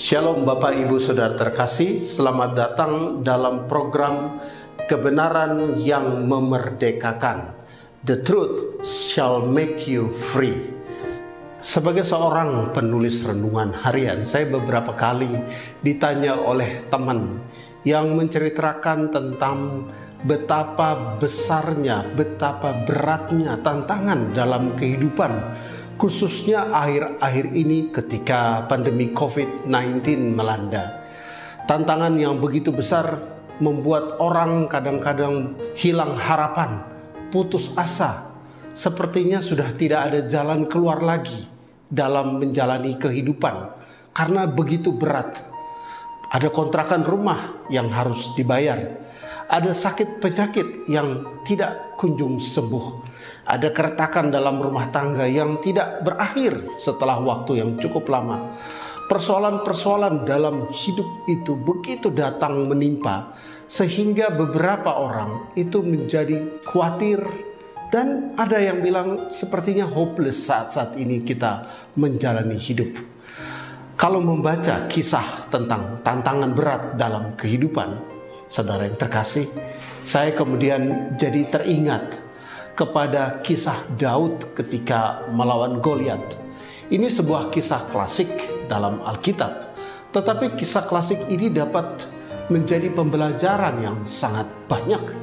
Shalom Bapak Ibu Saudara terkasih, selamat datang dalam program kebenaran yang memerdekakan. The truth shall make you free. Sebagai seorang penulis renungan harian, saya beberapa kali ditanya oleh teman yang menceritakan tentang betapa besarnya, betapa beratnya tantangan dalam kehidupan khususnya akhir-akhir ini ketika pandemi COVID-19 melanda. Tantangan yang begitu besar membuat orang kadang-kadang hilang harapan, putus asa. Sepertinya sudah tidak ada jalan keluar lagi dalam menjalani kehidupan karena begitu berat. Ada kontrakan rumah yang harus dibayar. Ada sakit penyakit yang tidak kunjung sembuh ada keretakan dalam rumah tangga yang tidak berakhir setelah waktu yang cukup lama. Persoalan-persoalan dalam hidup itu begitu datang menimpa, sehingga beberapa orang itu menjadi khawatir, dan ada yang bilang sepertinya hopeless saat-saat ini kita menjalani hidup. Kalau membaca kisah tentang tantangan berat dalam kehidupan, saudara yang terkasih, saya kemudian jadi teringat kepada kisah Daud ketika melawan Goliat. Ini sebuah kisah klasik dalam Alkitab, tetapi kisah klasik ini dapat menjadi pembelajaran yang sangat banyak.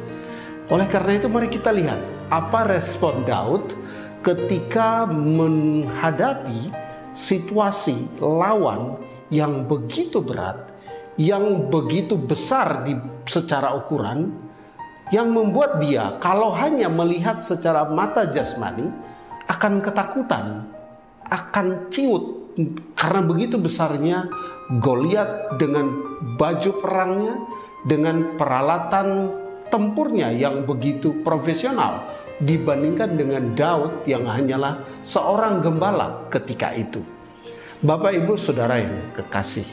Oleh karena itu, mari kita lihat apa respon Daud ketika menghadapi situasi lawan yang begitu berat, yang begitu besar di secara ukuran, yang membuat dia kalau hanya melihat secara mata jasmani akan ketakutan, akan ciut karena begitu besarnya Goliat dengan baju perangnya, dengan peralatan tempurnya yang begitu profesional dibandingkan dengan Daud yang hanyalah seorang gembala ketika itu. Bapak Ibu Saudara yang kekasih,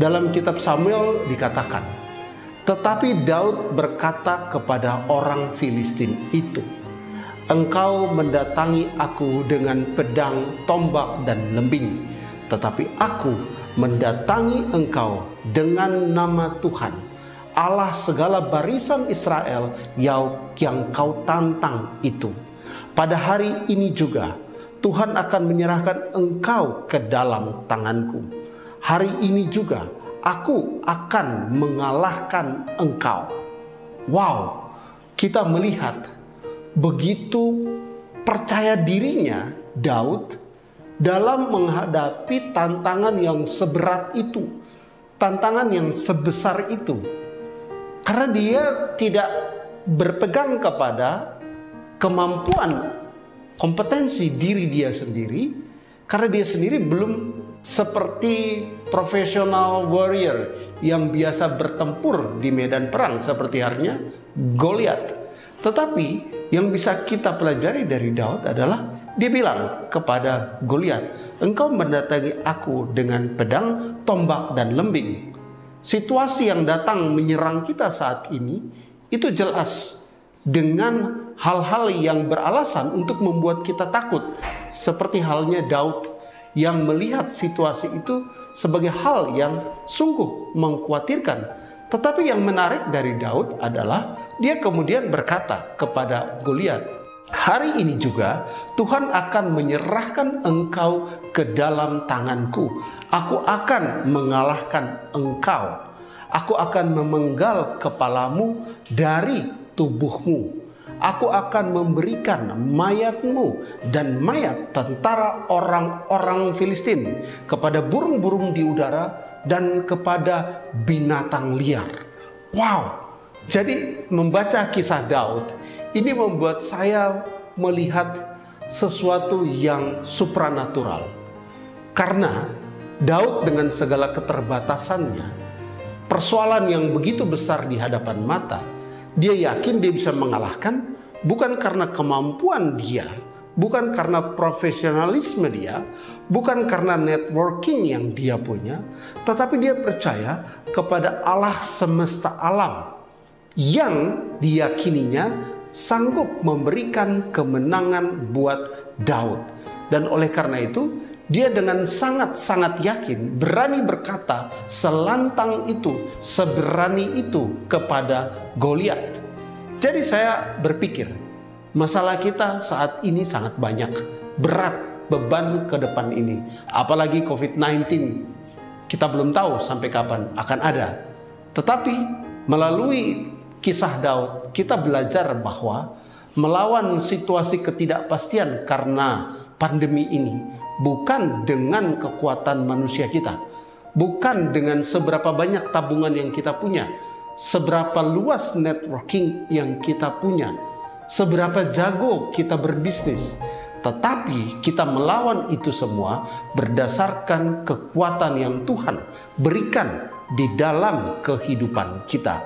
dalam kitab Samuel dikatakan, tetapi Daud berkata kepada orang Filistin itu, Engkau mendatangi aku dengan pedang, tombak, dan lembing, tetapi aku mendatangi engkau dengan nama Tuhan, Allah segala barisan Israel yang kau tantang itu. Pada hari ini juga Tuhan akan menyerahkan engkau ke dalam tanganku. Hari ini juga aku akan mengalahkan engkau. Wow, kita melihat begitu percaya dirinya Daud dalam menghadapi tantangan yang seberat itu, tantangan yang sebesar itu. Karena dia tidak berpegang kepada kemampuan, kompetensi diri dia sendiri, karena dia sendiri belum seperti profesional warrior yang biasa bertempur di medan perang seperti harinya Goliat. Tetapi yang bisa kita pelajari dari Daud adalah dia bilang kepada Goliat, "Engkau mendatangi aku dengan pedang, tombak dan lembing." Situasi yang datang menyerang kita saat ini itu jelas dengan hal-hal yang beralasan untuk membuat kita takut, seperti halnya Daud yang melihat situasi itu sebagai hal yang sungguh mengkhawatirkan. Tetapi yang menarik dari Daud adalah dia kemudian berkata kepada Goliat, "Hari ini juga Tuhan akan menyerahkan engkau ke dalam tanganku. Aku akan mengalahkan engkau. Aku akan memenggal kepalamu dari tubuhmu." Aku akan memberikan mayatmu dan mayat tentara orang-orang Filistin kepada burung-burung di udara dan kepada binatang liar. Wow, jadi membaca kisah Daud ini membuat saya melihat sesuatu yang supranatural. Karena Daud dengan segala keterbatasannya, persoalan yang begitu besar di hadapan mata, dia yakin dia bisa mengalahkan bukan karena kemampuan dia, bukan karena profesionalisme dia, bukan karena networking yang dia punya, tetapi dia percaya kepada Allah semesta alam yang diyakininya sanggup memberikan kemenangan buat Daud. Dan oleh karena itu, dia dengan sangat-sangat yakin berani berkata selantang itu, seberani itu kepada Goliat. Jadi saya berpikir, masalah kita saat ini sangat banyak, berat beban ke depan ini. Apalagi COVID-19, kita belum tahu sampai kapan akan ada. Tetapi melalui kisah Daud, kita belajar bahwa melawan situasi ketidakpastian karena pandemi ini bukan dengan kekuatan manusia kita, bukan dengan seberapa banyak tabungan yang kita punya, seberapa luas networking yang kita punya, seberapa jago kita berbisnis, tetapi kita melawan itu semua berdasarkan kekuatan yang Tuhan berikan di dalam kehidupan kita.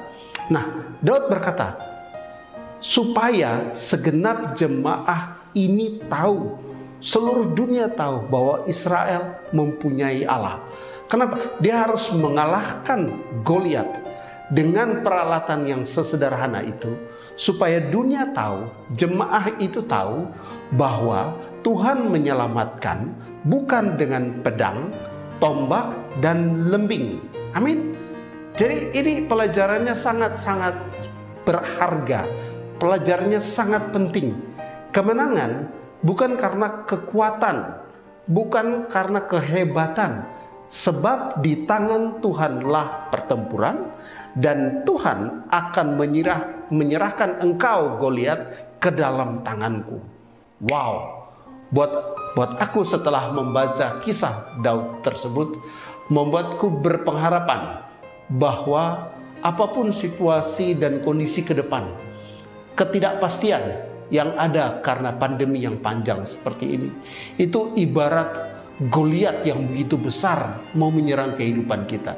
Nah, Daud berkata, supaya segenap jemaah ini tahu Seluruh dunia tahu bahwa Israel mempunyai Allah. Kenapa? Dia harus mengalahkan Goliat dengan peralatan yang sesederhana itu supaya dunia tahu, jemaah itu tahu bahwa Tuhan menyelamatkan bukan dengan pedang, tombak dan lembing. Amin. Jadi ini pelajarannya sangat-sangat berharga. Pelajarannya sangat penting. Kemenangan bukan karena kekuatan, bukan karena kehebatan, sebab di tangan Tuhanlah pertempuran dan Tuhan akan menyerah, menyerahkan engkau Goliat ke dalam tanganku. Wow. Buat buat aku setelah membaca kisah Daud tersebut membuatku berpengharapan bahwa apa pun situasi dan kondisi ke depan, ketidakpastian yang ada karena pandemi yang panjang seperti ini. Itu ibarat Goliat yang begitu besar mau menyerang kehidupan kita.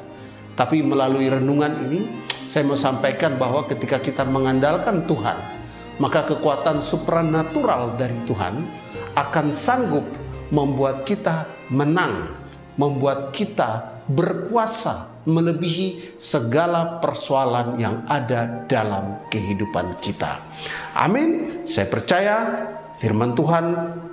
Tapi melalui renungan ini saya mau sampaikan bahwa ketika kita mengandalkan Tuhan, maka kekuatan supranatural dari Tuhan akan sanggup membuat kita menang, membuat kita berkuasa melebihi segala persoalan yang ada dalam kehidupan kita. Amin. Saya percaya firman Tuhan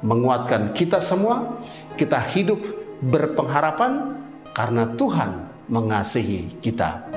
menguatkan kita semua. Kita hidup berpengharapan karena Tuhan mengasihi kita.